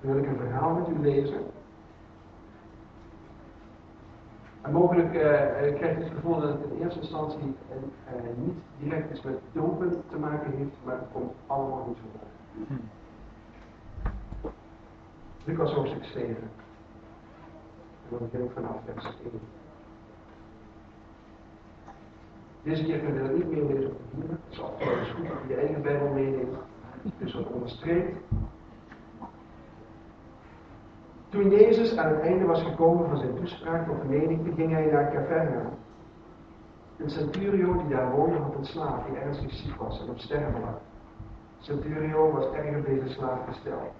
Dan wil ik een verhaal met u lezen. En mogelijk uh, krijgt u het gevoel dat het in eerste instantie uh, niet direct iets met dopen te maken heeft, maar het komt allemaal goed voorbij. Hmm. Lucas hoofdstuk 7. En dan begin ik vanaf vers 1. Deze keer kunnen we dat niet meer de boeren. Het is altijd goed dat je je eigen Bijbel meeneemt. Dus wat onderstreept. Toen Jezus aan het einde was gekomen van zijn toespraak tot de menigte, ging hij naar Capernaum. Een centurio die daar woonde had een slaaf die ernstig ziek was en op sterven lag. Centurio was erg op deze slaaf gesteld.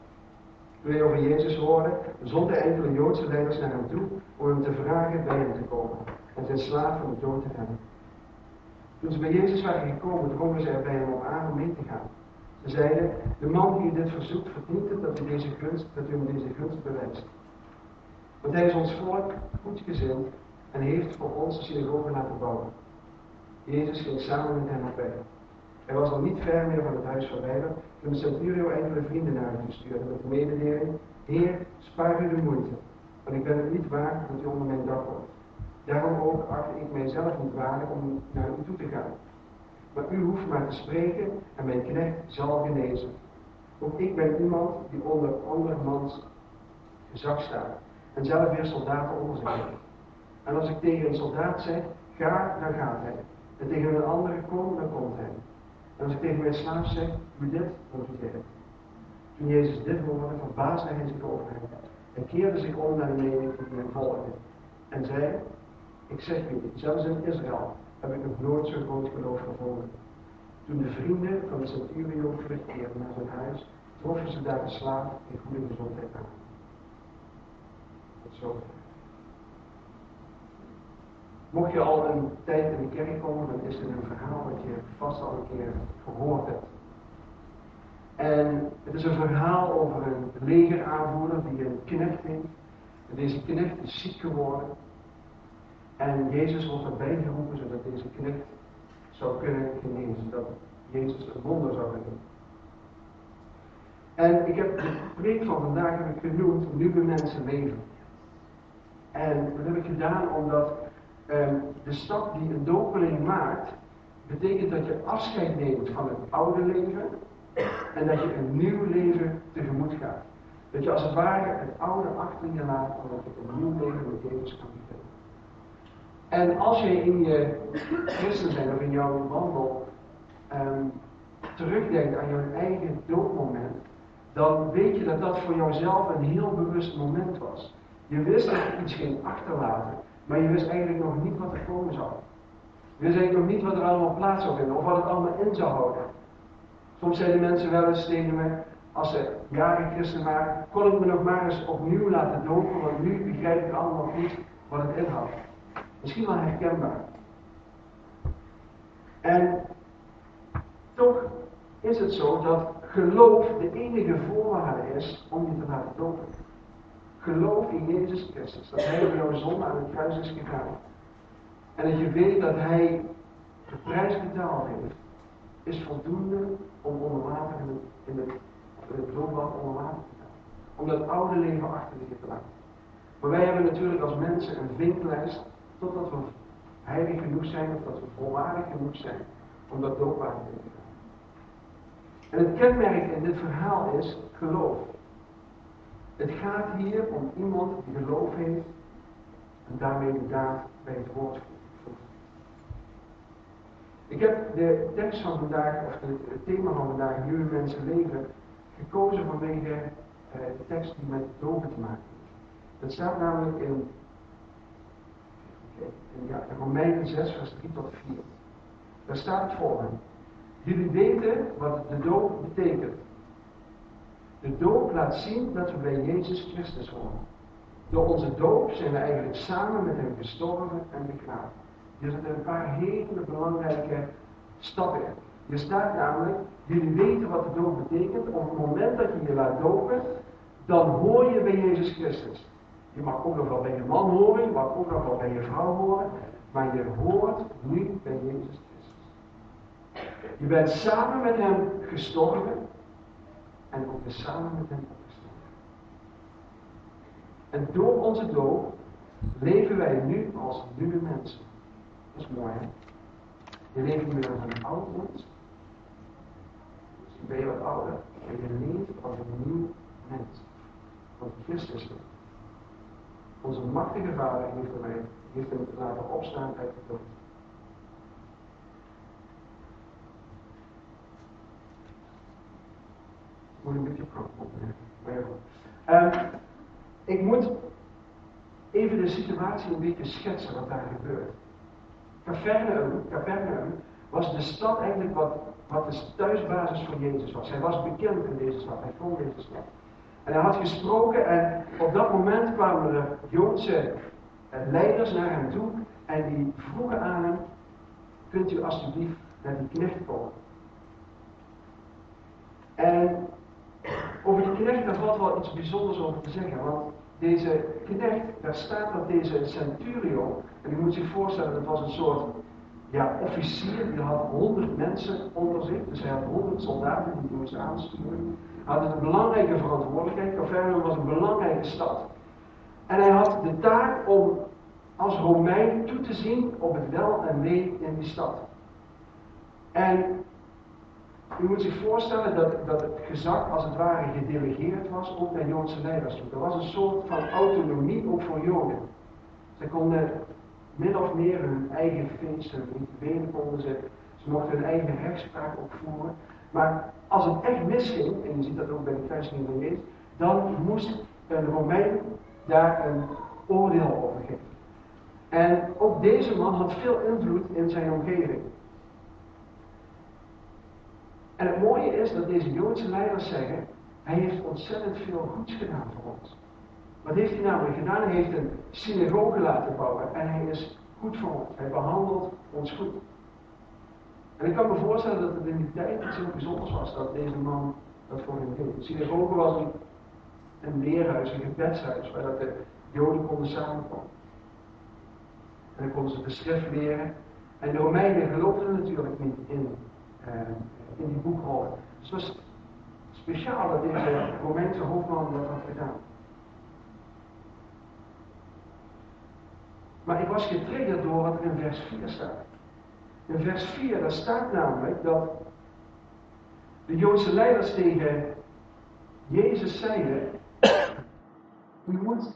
Toen hij over Jezus hoorde, zonden enkele Joodse leiders naar hem toe om hem te vragen bij hem te komen en zijn slaaf van de dood te hebben. Toen ze bij Jezus waren gekomen, drongen ze er bij hem op aan om mee te gaan. Ze zeiden, de man die u dit verzoekt verdient het dat u, deze gunst, dat u hem deze gunst bewijst. Want hij is ons volk goedgezind en heeft voor ons de synagoge laten bouwen. Jezus ging samen met hem op weg. Hij was al niet ver meer van het huis verwijderd toen de centurio enkele vrienden naar hem stuurde met de mededeling, Heer, spaar u de moeite, want ik ben het niet waard dat u onder mijn dak wordt. Daarom ook acht ik mijzelf niet waardig om naar u toe te gaan. Maar u hoeft maar te spreken en mijn knecht zal genezen. Ook ik ben iemand die onder andermans gezag staat en zelf weer soldaten onder zich heeft. En als ik tegen een soldaat zeg, ga, dan gaat hij. En tegen een andere kom, dan komt hij. En als ik tegen mijn slaaf zeg, doe dit, dan doet hij het. Toen Jezus dit hoorde, verbaasde hij zich over hem en keerde zich om naar de menigte die hem volgde. En zei, ik zeg u, zelfs in Israël heb ik nog nooit zo'n groot geloof gevonden. Toen de vrienden van de centurio terugkeerden naar zijn huis, troffen ze daar de slaaf in goede gezondheid aan. Tot zover. Mocht je al een tijd in de kerk komen, dan is dit een verhaal dat je vast al een keer gehoord hebt. En het is een verhaal over een legeraanvoerder die een knecht heeft. En deze knecht is ziek geworden. En Jezus wordt erbij geroepen zodat deze knecht zou kunnen genezen. Dat Jezus een wonder zou kunnen doen. En ik heb de preek van vandaag heb ik genoemd Nieuwe Mensen Leven. En dat heb ik gedaan omdat ehm, de stap die een dopeling maakt, betekent dat je afscheid neemt van het oude leven en dat je een nieuw leven tegemoet gaat. Dat je als het ware het oude achter je laat, omdat je een nieuw leven met Jezus kan beginnen. En als je in je christen zijn of in jouw wandel um, terugdenkt aan jouw eigen doodmoment, dan weet je dat dat voor jouzelf een heel bewust moment was. Je wist dat je iets ging achterlaten, maar je wist eigenlijk nog niet wat er komen zou. Je wist eigenlijk nog niet wat er allemaal plaats zou vinden of wat het allemaal in zou houden. Soms zeiden mensen wel eens tegen me, als ze jaren christen waren, kon ik me nog maar eens opnieuw laten dopen, want nu begrijp ik allemaal niet wat het inhoudt. Misschien wel herkenbaar. En toch is het zo dat geloof de enige voorwaarde is om je te laten dopen. Geloof in Jezus Christus, dat Hij voor jouw zonde aan het kruis is gegaan. En dat je weet dat Hij de prijs betaald heeft, is voldoende om onder water in het, in het, onder water te gaan. Om dat oude leven achter je te laten. Maar wij hebben natuurlijk als mensen een vinklijst totdat we heilig genoeg zijn of dat we volwaardig genoeg zijn om dat doopwater te gaan. En het kenmerk in dit verhaal is geloof. Het gaat hier om iemand die geloof heeft en daarmee de daad bij het woord voegt. Ik heb de tekst van vandaag, of het thema van vandaag, nieuwe mensen leven, gekozen vanwege eh, de tekst die met dopen te maken heeft. Dat staat namelijk in, in Romeinen 6, vers 3 tot 4. Daar staat het volgende. Jullie weten wat de doop betekent. De doop laat zien dat we bij Jezus Christus horen. Door onze doop zijn we eigenlijk samen met hem gestorven en begraven. Er zitten een paar hele belangrijke stappen in. Je staat namelijk, jullie weten wat de doop betekent. Op het moment dat je je laat dopen, dan hoor je bij Jezus Christus. Je mag ook nog wel bij je man horen, je mag ook nog wel bij je vrouw horen, maar je hoort nu bij Jezus Christus. Je bent samen met hem gestorven en ook weer samen met hem opgestaan. En door onze dood leven wij nu als nieuwe mensen. Dat is mooi, hè? Je leeft meer als een oud mens. Dus ben je wat ouder. En je leeft als een nieuw mens. Want Christus leeft. Onze machtige vader heeft hem, heeft hem laten opstaan uit de dood. moet een beetje opnemen. Um, ik moet even de situatie een beetje schetsen wat daar gebeurt. Capernaum, Capernaum was de stad eigenlijk wat, wat de thuisbasis voor Jezus was. Hij was bekend in deze stad, hij vond deze stad. En hij had gesproken en op dat moment kwamen er Joodse leiders naar hem toe en die vroegen aan hem, kunt u alsjeblieft naar die knecht komen? En over die knecht, daar valt wel iets bijzonders over te zeggen. Want deze knecht, daar staat dat deze centurio, en u moet zich voorstellen, dat was een soort ja, officier, die had honderd mensen onder zich, dus hij had honderd soldaten die hij moest aansturen. Had een belangrijke verantwoordelijkheid. Cavernum was een belangrijke stad. En hij had de taak om als Romein toe te zien op het wel en wee in die stad. En u moet zich voorstellen dat, dat het gezag als het ware gedelegeerd was op de Joodse leiders. Er was een soort van autonomie ook voor Joden. Ze konden min of meer hun eigen feesten, hun rituelen konden ze, ze mochten hun eigen rechtspraak opvoeren. Maar als het echt misging, en je ziet dat ook bij de kruising van Jezus, dan moest een Romein daar een oordeel over geven. En ook deze man had veel invloed in zijn omgeving. En het mooie is dat deze Joodse leiders zeggen, hij heeft ontzettend veel goeds gedaan voor ons. Wat heeft hij namelijk gedaan? Hij heeft een synagoge laten bouwen en hij is goed voor ons. Hij behandelt ons goed. En ik kan me voorstellen dat het in die tijd iets heel bijzonders was dat deze man dat voor hem deed. De synagoge was een, een leerhuis, een gebedshuis, waar dat de Joden konden samenkomen. En dan konden ze de schrift leren. En de Romeinen geloofden natuurlijk niet in uh, in die boekrollen. Dus het was speciaal dat deze Romeinse hoofdman dat had gedaan. Maar ik was getriggerd door wat er in vers 4 staat. In vers 4, daar staat namelijk dat de Joodse leiders tegen Jezus zeiden: U moet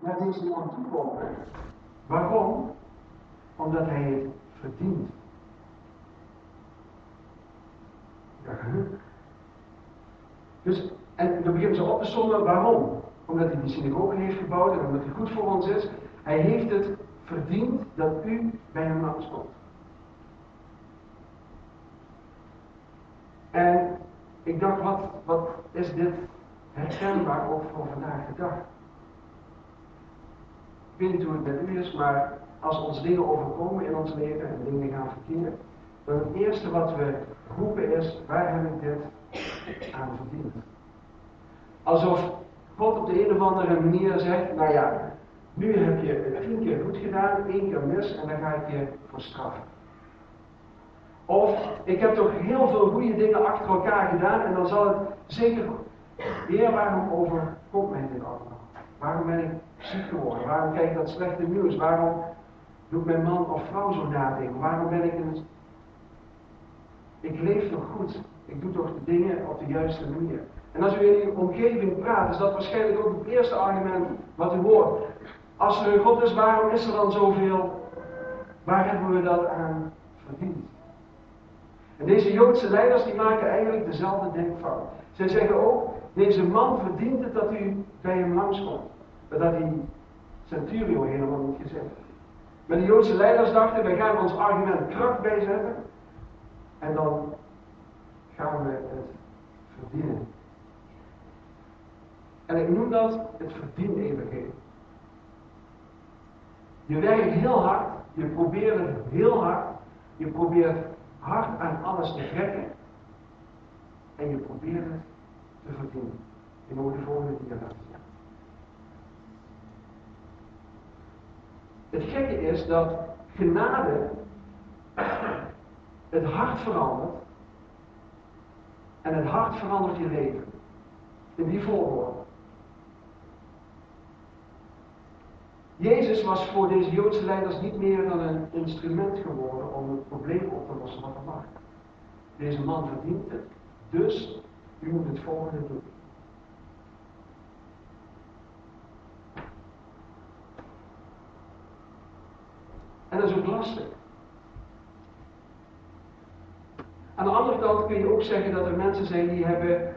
naar deze man toe komen. Waarom? Omdat hij het verdient. Dus, en dan beginnen ze op te sommen waarom. Omdat hij die synagoge heeft gebouwd en omdat hij goed voor ons is. Hij heeft het verdiend dat u bij hem langskomt. En ik dacht, wat, wat is dit herkenbaar ook voor vandaag de dag? Ik weet niet hoe het met u is, maar als ons dingen overkomen in ons leven en dingen gaan verkeerd, dan het eerste wat we roepen is, waar heb ik dit aan verdiend? Alsof God op de een of andere manier zegt, nou ja, nu heb je het tien keer goed gedaan, één keer mis en dan ga ik je voor straffen. Of ik heb toch heel veel goede dingen achter elkaar gedaan en dan zal het zeker. Heer, waarom overkomt mij dit allemaal? Waarom ben ik ziek geworden? Waarom krijg ik dat slechte nieuws? Waarom doet mijn man of vrouw zo nadenken? Waarom ben ik in ik leef toch goed. Ik doe toch de dingen op de juiste manier. En als u in uw omgeving praat, is dat waarschijnlijk ook het eerste argument wat u hoort. Als er een God is, waarom is er dan zoveel? Waar hebben we dat aan verdiend? En deze Joodse leiders die maken eigenlijk dezelfde denkfout. Zij zeggen ook, deze man verdient het dat u bij hem langskomt. Maar dat die centurio helemaal niet gezegd. Maar de Joodse leiders dachten, wij gaan ons argument kracht bijzetten. En dan gaan we het verdienen. En ik noem dat het verdien-evangelie. Je werkt heel hard, je probeert het heel hard, je probeert hard aan alles te trekken en je probeert het te verdienen. Je moet de volgende laten zien. Het gekke is dat genade het hart verandert. En het hart verandert je leven. In die volgorde. Jezus was voor deze Joodse leiders niet meer dan een instrument geworden om het probleem op te lossen wat er lag. Deze man verdient het, dus u moet het volgende doen. En dat is ook lastig. Aan de andere kant kun je ook zeggen dat er mensen zijn die hebben,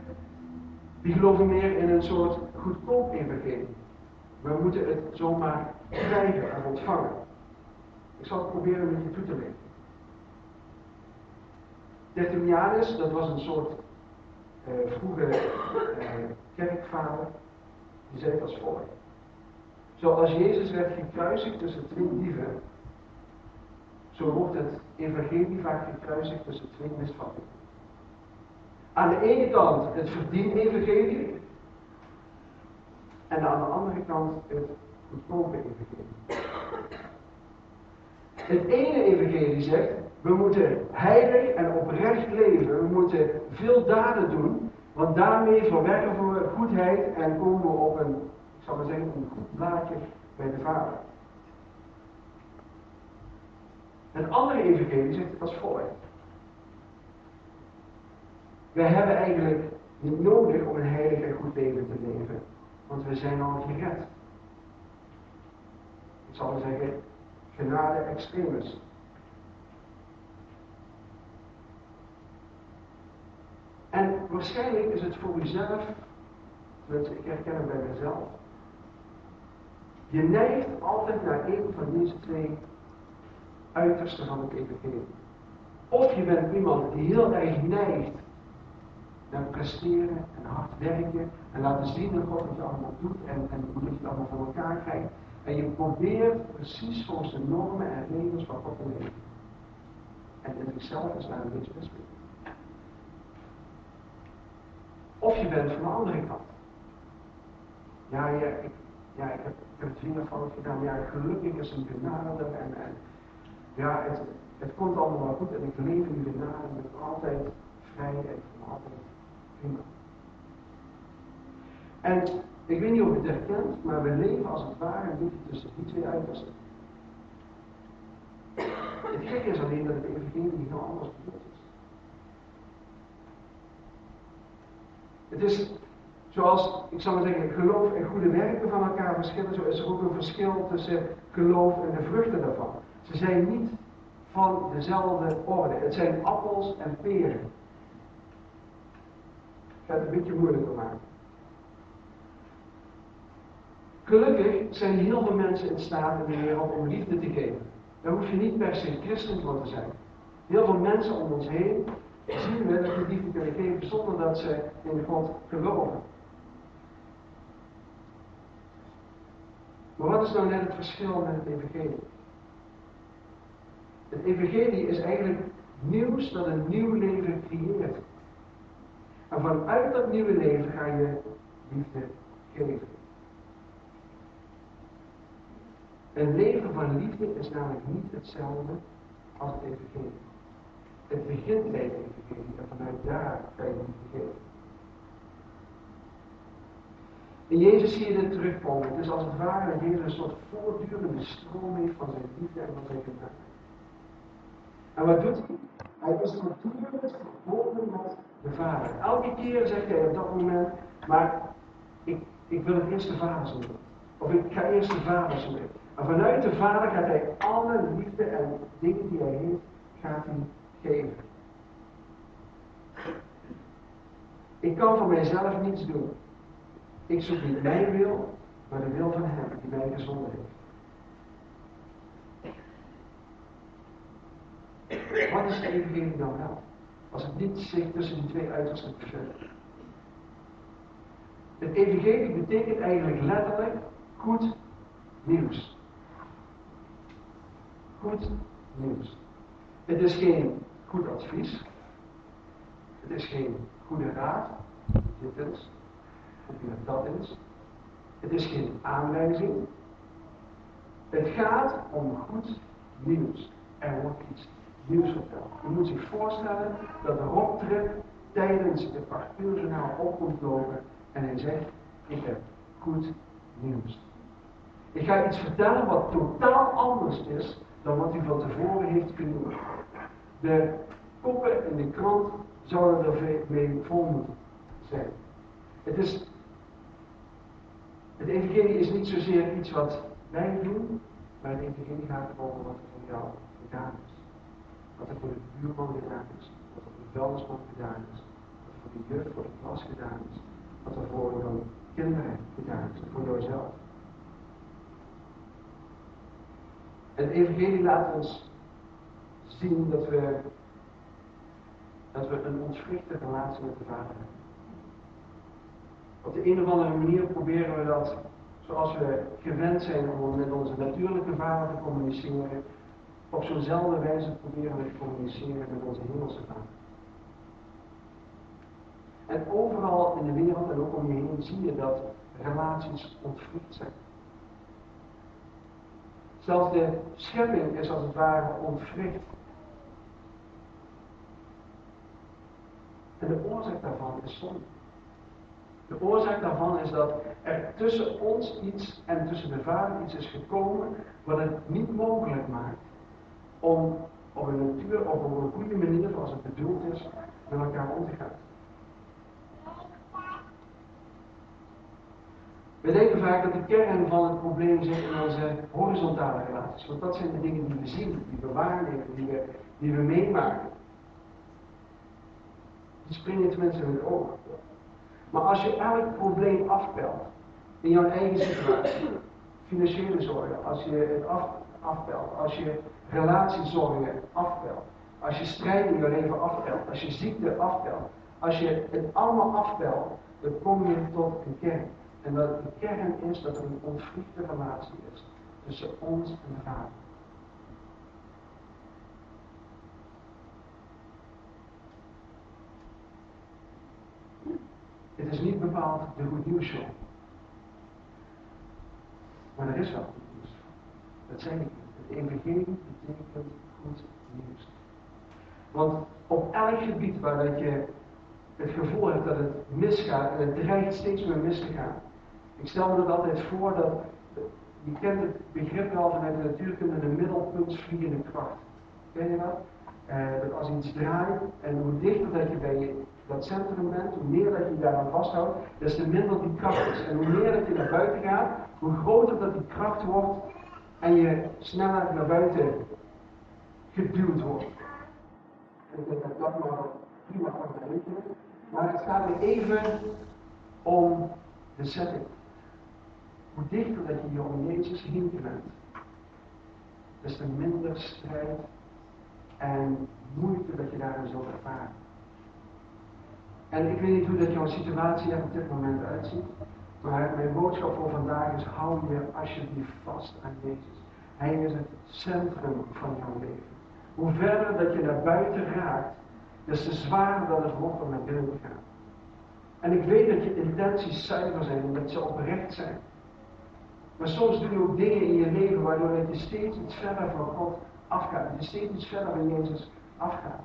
die geloven meer in een soort goedkoop. We moeten het zomaar krijgen en ontvangen. Ik zal het proberen met je toe te leggen. Tertullianus, dat was een soort uh, vroege uh, kerkvader, die zei het als volgt. Zoals Jezus werd gekruisigd tussen twee dieven, zo wordt het evangelie vaak gekruisigd tussen twee misvattingen. Aan de ene kant het verdien evangelie, en aan de andere kant het goedkope evangelie. Het ene evangelie zegt, we moeten heilig en oprecht leven. We moeten veel daden doen, want daarmee verwerven we goedheid en komen we op een, ik zal maar zeggen, een goed blaadje bij de Vader. Het andere evangelie zegt als volgt. We hebben eigenlijk niet nodig om een heilig en goed leven te leven, want we zijn al gered. Ik zal zeggen, genade extremis. En waarschijnlijk is het voor uzelf, ik herken het bij mezelf, je neigt altijd naar een van deze twee uitersten van het evangelie. Of je bent iemand die heel erg neigt naar presteren en hard werken en laten zien dat God wat je allemaal doet en, en hoe je het allemaal voor elkaar krijgt. En je probeert precies volgens de normen en regels van God te leven. En in zichzelf is daar een beetje best Of je bent van de andere kant. Ja, ik, ja, ik heb, ik het vingerfout gedaan. Ja, gelukkig is een genade en, en ja, het, het komt allemaal goed en ik leef in de genade en ben altijd vrij en altijd En ik weet niet of je het herkent, maar we leven als het ware een beetje tussen die twee uitersten. Het gekke is alleen dat het evangelie heel anders bedoeld is. Het is zoals, ik zou maar zeggen, geloof en goede werken van elkaar verschillen, zo is er ook een verschil tussen geloof en de vruchten daarvan. Ze zijn niet van dezelfde orde. Het zijn appels en peren. Het een beetje moeilijker maken. Gelukkig zijn heel veel mensen in staat in de wereld om liefde te geven. Daar hoef je niet per se christen voor te zijn. Heel veel mensen om ons heen zien we dat die liefde kunnen geven zonder dat ze in God geloven. Maar wat is nou net het verschil met het evangelie? Het evangelie is eigenlijk nieuws dat een nieuw leven creëert. En vanuit dat nieuwe leven ga je liefde geven. Een leven van liefde is namelijk niet hetzelfde als het evangelie. Het begint bij het evangelie en vanuit daar ga je liefde geven. In Jezus zie je dit terugkomen. Het is als het ware een soort voortdurende stroom van zijn liefde en van zijn genade. En wat doet hij? Hij is natuurlijk verbonden met de Vader. Elke keer zegt hij op dat moment, maar ik, ik wil het eerst de Vader zoeken. Of ik ga eerst de Vader zoeken. En vanuit de Vader gaat hij alle liefde en dingen die hij heeft, gaat hij geven. Ik kan voor mijzelf niets doen. Ik zoek niet mijn wil, maar de wil van Hem die mij gezonden heeft. Wat is de evangelie dan wel? Als het niet zich tussen die twee uitersten bevindt. Het evangelie betekent eigenlijk letterlijk goed nieuws. Goed nieuws. Het is geen goed advies. Het is geen goede raad. Dit is. Of dat is. Het is geen aanwijzing. Het gaat om goed nieuws. Er wordt iets nieuws. Je moet zich voorstellen dat Rob Trip tijdens het parkeurjournaal op komt lopen en hij zegt, ik heb goed nieuws. Ik ga iets vertellen wat totaal anders is dan wat u van tevoren heeft kunnen doen. De koppen in de krant zouden er mee vol moeten zijn. Het, is, het evangelie is niet zozeer iets wat wij doen, maar het evangelie gaat over wat er voor jou gedaan is. Wat er voor de buurman gedaan is, wat er voor de vuilnisman gedaan is, wat er voor de jeugd voor de klas gedaan is, wat er voor jouw kinderen gedaan is, voor jouzelf. Het evangelie laat ons zien dat we, dat we een ontwrichte relatie met de Vader hebben. Op de een of andere manier proberen we dat, zoals we gewend zijn om met onze natuurlijke Vader te communiceren, op zo'nzelfde wijze proberen we te communiceren met onze hemelse Vader. En overal in de wereld en ook om je heen zie je dat relaties ontwricht zijn. Zelfs de schepping is als het ware ontwricht. En de oorzaak daarvan is zonde. De oorzaak daarvan is dat er tussen ons iets en tussen de Vader iets is gekomen wat het niet mogelijk maakt om op een natuur, op een goede manier, zoals het bedoeld is, met elkaar om te gaan. We denken vaak dat de kern van het probleem zit in onze horizontale relaties. Want dat zijn de dingen die we zien, die we waarnemen, die we, die we meemaken. Die springen tenminste in het oog. Maar als je elk probleem afpelt, in jouw eigen situatie, financiële zorgen, als je het af, afpelt, als je relatiezorgen afpelt, als je strijd in je leven afpelt, als je ziekte afpelt, als je het allemaal afpelt, dan kom je tot een kern. En dat de kern is dat er een ontvliegde relatie is tussen ons en de. Het is niet bepaald de goed nieuws show. Maar er is wel. Dat zeg ik. Het evangelie betekent goed nieuws. Want op elk gebied waar dat je het gevoel hebt dat het misgaat en het dreigt steeds meer mis te gaan, ik stel me dat altijd voor dat, je kent het begrip wel vanuit de natuurkunde, de middelpuntsvliegende kracht. Ken je dat? Uh, dat als iets draait en hoe dichter dat je bij dat centrum bent, hoe meer dat je daaraan vasthoudt, des te minder die kracht is. En hoe meer dat je naar buiten gaat, hoe groter dat die kracht wordt en je sneller naar buiten geduwd wordt. Ik denk dat dat maar prima kan berekenen. Maar het gaat er even om de setting hoe dichter dat je je om Jezus heen bent, des te minder strijd en moeite dat je daarin zult ervaren. En ik weet niet hoe dat jouw situatie er op dit moment uitziet, maar mijn boodschap voor vandaag is: hou je alsjeblieft vast aan Jezus. Hij is het centrum van jouw leven. Hoe verder dat je naar buiten raakt, des te zwaarder dat het wordt om naar binnen. En ik weet dat je intenties zuiver zijn en dat ze oprecht zijn. Maar soms doe je ook dingen in je leven waardoor je steeds iets verder van God afgaat. Je steeds iets verder van Jezus afgaat.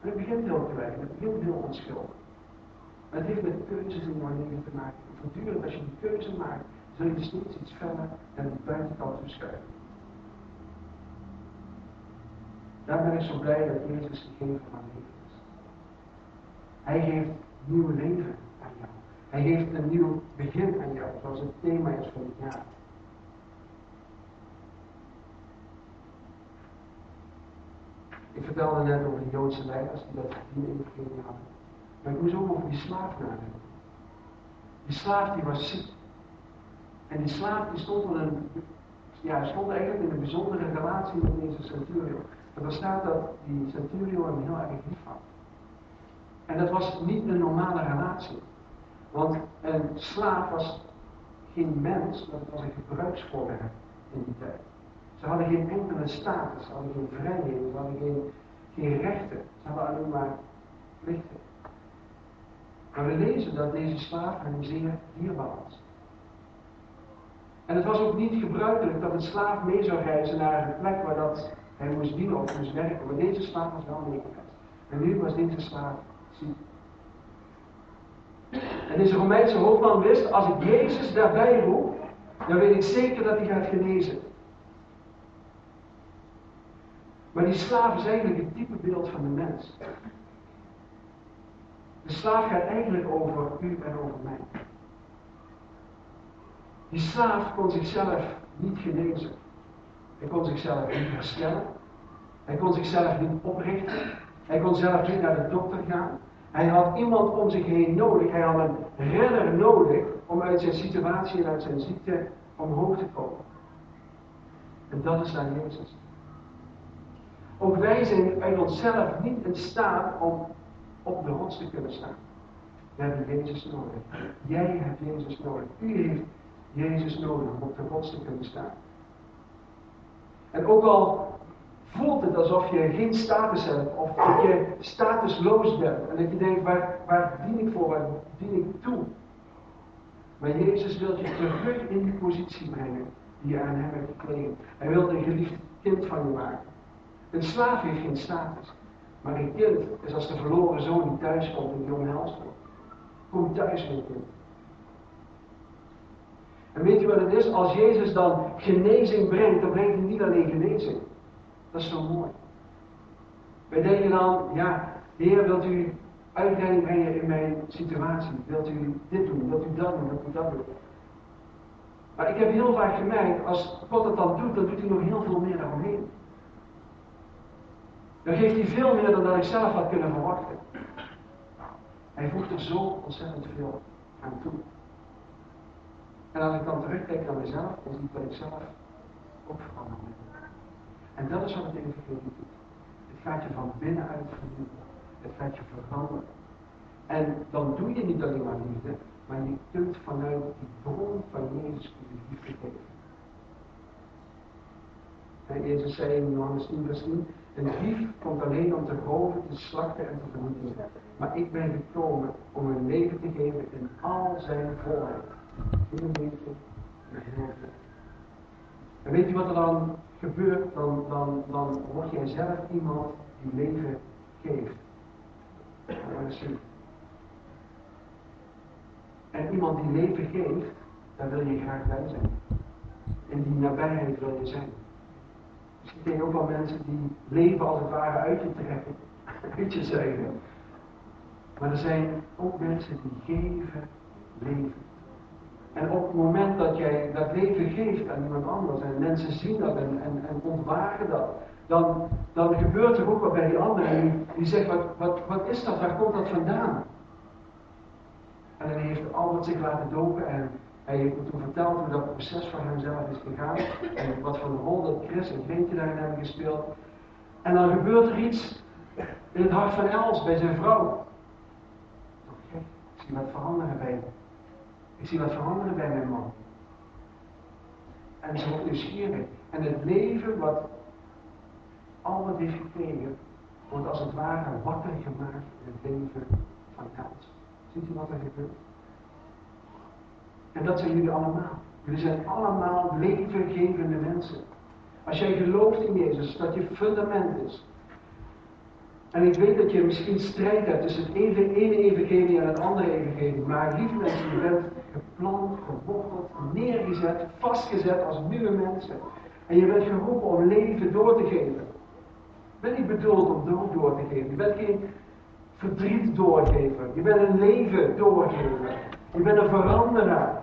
En het begint heel klein, het begint heel onschuldig. Het heeft met keuzes in jouw leven te maken. En voortdurend als je die keuze maakt, zul je steeds iets verder naar de buitenkant verschuiven. Daar ben ik zo blij dat Jezus de van leven is. Hij geeft nieuw leven aan jou. Hij geeft een nieuw begin aan jou, zoals het thema is van het jaar. Ik vertelde net over de Joodse leiders die dat in evangelie hadden. Maar ik moest ook over die slaaf nadenken. Die slaaf die was ziek. En die slaaf die stond, in een, ja, stond eigenlijk in een bijzondere relatie met deze centurion. En er staat dat die centurion hem heel erg lief had. En dat was niet een normale relatie. Want een slaaf was geen mens, het was een gebruiksvoorwerp in die tijd. Ze hadden geen enkele status, ze hadden geen vrijheden, ze hadden geen, geen rechten, ze hadden alleen maar plichten. Maar we lezen dat deze slaaf hem zeer dierbaar was. En het was ook niet gebruikelijk dat een slaaf mee zou reizen naar een plek waar dat Hij moest dienen of moest werken. Maar deze slaaf was wel meegeweest. En nu was deze slaaf ziek. En deze Romeinse hoofdman wist, als ik Jezus daarbij roep, dan weet ik zeker dat hij gaat genezen. Maar die slaaf is eigenlijk het type beeld van de mens. De slaaf gaat eigenlijk over u en over mij. Die slaaf kon zichzelf niet genezen. Hij kon zichzelf niet herstellen. Hij kon zichzelf niet oprichten. Hij kon zelf niet naar de dokter gaan. Hij had iemand om zich heen nodig. Hij had een redder nodig om uit zijn situatie en uit zijn ziekte omhoog te komen. En dat is dan Jezus. Ook wij zijn uit onszelf niet in staat om op de rots te kunnen staan. We hebben Jezus nodig. Jij hebt Jezus nodig. U heeft Jezus nodig om op de rots te kunnen staan. En ook al voelt het alsof je geen status hebt, of dat je statusloos bent, en dat je denkt, waar, waar dien ik voor, waar dien ik toe? Maar Jezus wil je terug in die positie brengen die je aan hem hebt gekregen. Hij wil een geliefd kind van je maken. Een slaaf heeft geen status. Maar een kind is als de verloren zoon die thuis komt die omhelst wordt. Kom thuis, mijn kind. En weet je wat het is? Als Jezus dan genezing brengt, dan brengt hij niet alleen genezing. Dat is zo mooi. Wij denken dan, ja, Heer, wilt u uitleiding brengen in mijn situatie? Wilt u dit doen? Wilt u dat doen? Wilt u dat doen? Maar ik heb heel vaak gemerkt, als God het dan doet, dan doet hij nog heel veel meer daaromheen. Dan geeft hij veel meer dan dat ik zelf had kunnen verwachten. Hij voegt er zo ontzettend veel aan toe. En als ik dan terugkijk naar mezelf, dan zie dat ik zelf ook veranderd ben. En dat is wat het evangelie doet. Het gaat je van binnenuit vernieuwen. Het gaat je veranderen. En dan doe je niet alleen maar liefde, maar je kunt vanuit die bron van Jezus je liefde geven. En Jezus zei in Johannes 10 vers 10, een dief komt alleen om te roven, te slachten en te vernietigen. Maar ik ben gekomen om een leven te geven in al zijn volheid. In een leven, En weet je wat er dan gebeurt? Dan, dan, dan word jij zelf iemand die leven geeft. En iemand die leven geeft, daar wil je graag bij zijn. In die nabijheid wil je zijn. Ken je ook wel mensen die leven als het ware uit je trekken. Uit je zeggen. Maar er zijn ook mensen die geven leven. En op het moment dat jij dat leven geeft aan iemand anders en mensen zien dat en, en, en ontwagen dat, dan, dan gebeurt er ook wat bij die anderen. Die, die zegt, wat, wat, wat is dat? Waar komt dat vandaan? En dan heeft Albert zich laten dopen en hij toen verteld hoe dat proces voor hemzelf is gegaan. En wat voor een rol dat Chris en Greetje daarin hebben gespeeld. En dan gebeurt er iets in het hart van Els bij zijn vrouw. Ik zie wat veranderen bij Ik zie wat veranderen bij mijn man. En ze wordt nieuwsgierig. En het leven wat heeft gekregen, wordt als het ware wakker gemaakt in het leven van Els. Ziet u wat er gebeurt? En dat zijn jullie allemaal. Jullie zijn allemaal levengevende mensen. Als jij gelooft in Jezus, dat je fundament is. En ik weet dat je misschien strijd hebt tussen het ene evangelie en het andere evangelie. Maar lieve mensen, je bent geplant, geworteld, neergezet, vastgezet als nieuwe mensen. En je bent geroepen om leven door te geven. Je bent niet bedoeld om dood door te geven. Je bent geen verdriet doorgever. Je bent een leven doorgever. Je bent een veranderaar.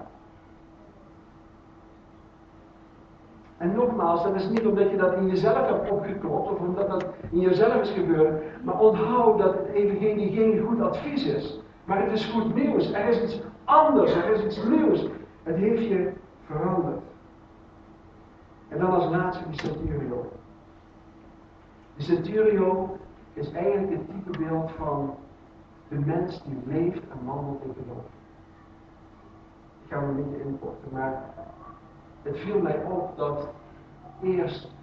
En nogmaals, dat is niet omdat je dat in jezelf hebt opgeklopt of omdat dat in jezelf is gebeurd, maar onthoud dat het evangelie geen goed advies is. Maar het is goed nieuws. Er is iets anders, er is iets nieuws. Het heeft je veranderd. En dan als laatste die centurio. De centurio is eigenlijk het type beeld van de mens die leeft en wandelt in geloof. Ik ga hem niet inkorten, maar het viel mij op dat eerst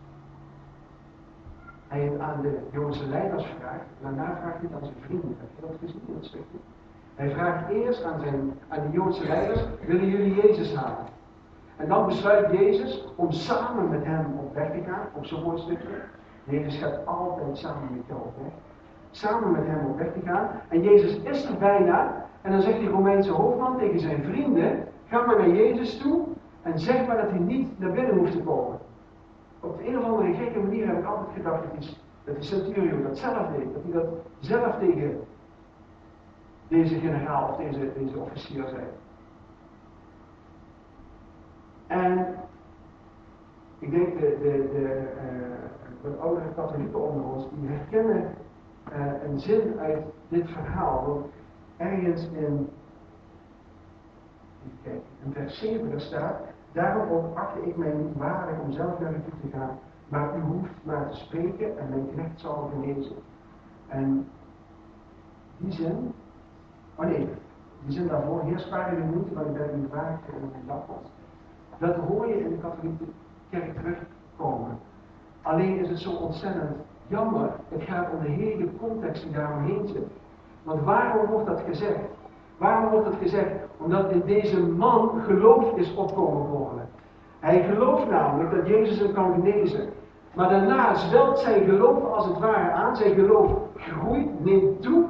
hij het aan de Joodse leiders vraagt, daarna vraagt hij het aan zijn vrienden. Heb je dat gezien in het stukje? Hij vraagt eerst aan, zijn, aan de Joodse leiders, willen jullie Jezus halen? En dan besluit Jezus om samen met hem op weg te gaan, op zo'n mooi stukje. Jezus gaat altijd samen met jou op weg. Samen met hem op weg te gaan. En Jezus is er bijna. En dan zegt die Romeinse hoofdman tegen zijn vrienden: Ga maar naar Jezus toe en zeg maar dat hij niet naar binnen hoeft te komen. Op de een of andere gekke manier heb ik altijd gedacht dat, hij, dat die centurion dat zelf deed. Dat hij dat zelf tegen deze generaal of deze, deze officier zei. En ik denk de, de, de uh, wat oudere katholieken onder ons, die herkennen uh, een zin uit dit verhaal. Want ergens in, kijk, in vers 7 daar staat, daarom ook achtte ik mij niet waardig om zelf naar u te gaan, maar u hoeft maar te spreken en mijn knecht zal genezen. En die zin, oh nee, die zin daarvoor, heer spaar je moeite, want ik ben u vaak in mijn was. Dat hoor je in de katholieke kerk terugkomen. Alleen is het zo ontzettend jammer, het gaat om de hele context die daaromheen zit. Want waarom wordt dat gezegd? Waarom wordt dat gezegd? Omdat in deze man geloof is opkomen worden. Hij gelooft namelijk dat Jezus hem kan genezen. Maar daarna zwelt zijn geloof als het ware aan. Zijn geloof groeit, neemt toe.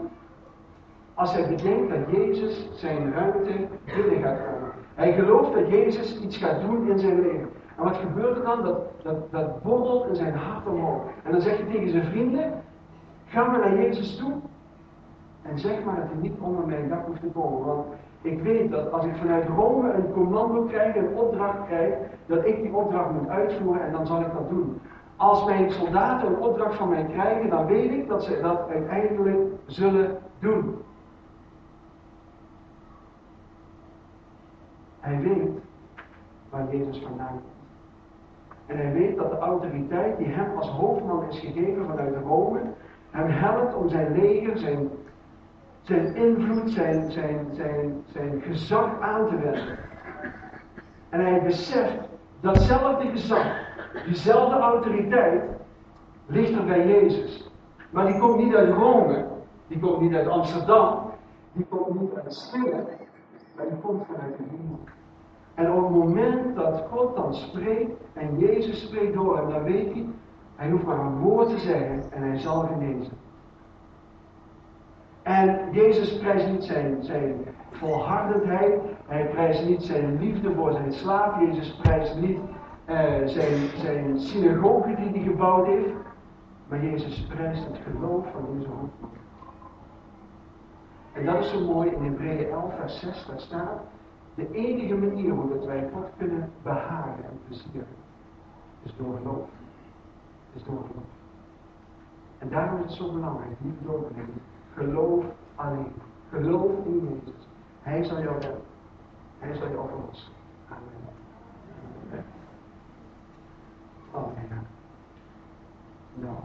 Als hij bedenkt dat Jezus zijn ruimte binnen gaat komen. Hij gelooft dat Jezus iets gaat doen in zijn leven. En wat gebeurt er dan? Dat, dat, dat borrelt in zijn hart omhoog. En dan zegt hij tegen zijn vrienden: Ga maar naar Jezus toe. En zeg maar dat hij niet onder mijn dak hoeft te komen. Want ik weet dat als ik vanuit Rome een commando krijg, een opdracht krijg, dat ik die opdracht moet uitvoeren en dan zal ik dat doen. Als mijn soldaten een opdracht van mij krijgen, dan weet ik dat ze dat uiteindelijk zullen doen. Hij weet waar Jezus vandaan komt. En hij weet dat de autoriteit die hem als hoofdman is gegeven vanuit Rome, hem helpt om zijn leger, zijn, zijn invloed, zijn, zijn, zijn, zijn gezag aan te wenden. En hij beseft datzelfde gezag, diezelfde autoriteit, ligt er bij Jezus. Maar die komt niet uit Rome, die komt niet uit Amsterdam, die komt niet uit Springen, maar die komt vanuit de hemel. En op het moment dat God dan spreekt en Jezus spreekt door hem, dan weet hij, hij hoeft maar een woord te zeggen en hij zal genezen. En Jezus prijst niet zijn, zijn volhardendheid, hij prijst niet zijn liefde voor zijn slaaf, Jezus prijst niet uh, zijn, zijn synagoge die hij gebouwd heeft, maar Jezus prijst het geloof van deze. En dat is zo mooi in Hebreeën 11 vers 6, daar staat, de enige manier hoe dat wij God kunnen behagen en plezieren, is door geloof. Is door geloof. En daarom is het zo belangrijk, niet doornemen. Geloof alleen. Geloof in Jezus. Hij zal jou helpen, Hij zal jou verlossen. Amen. Amen. Amen. Nou.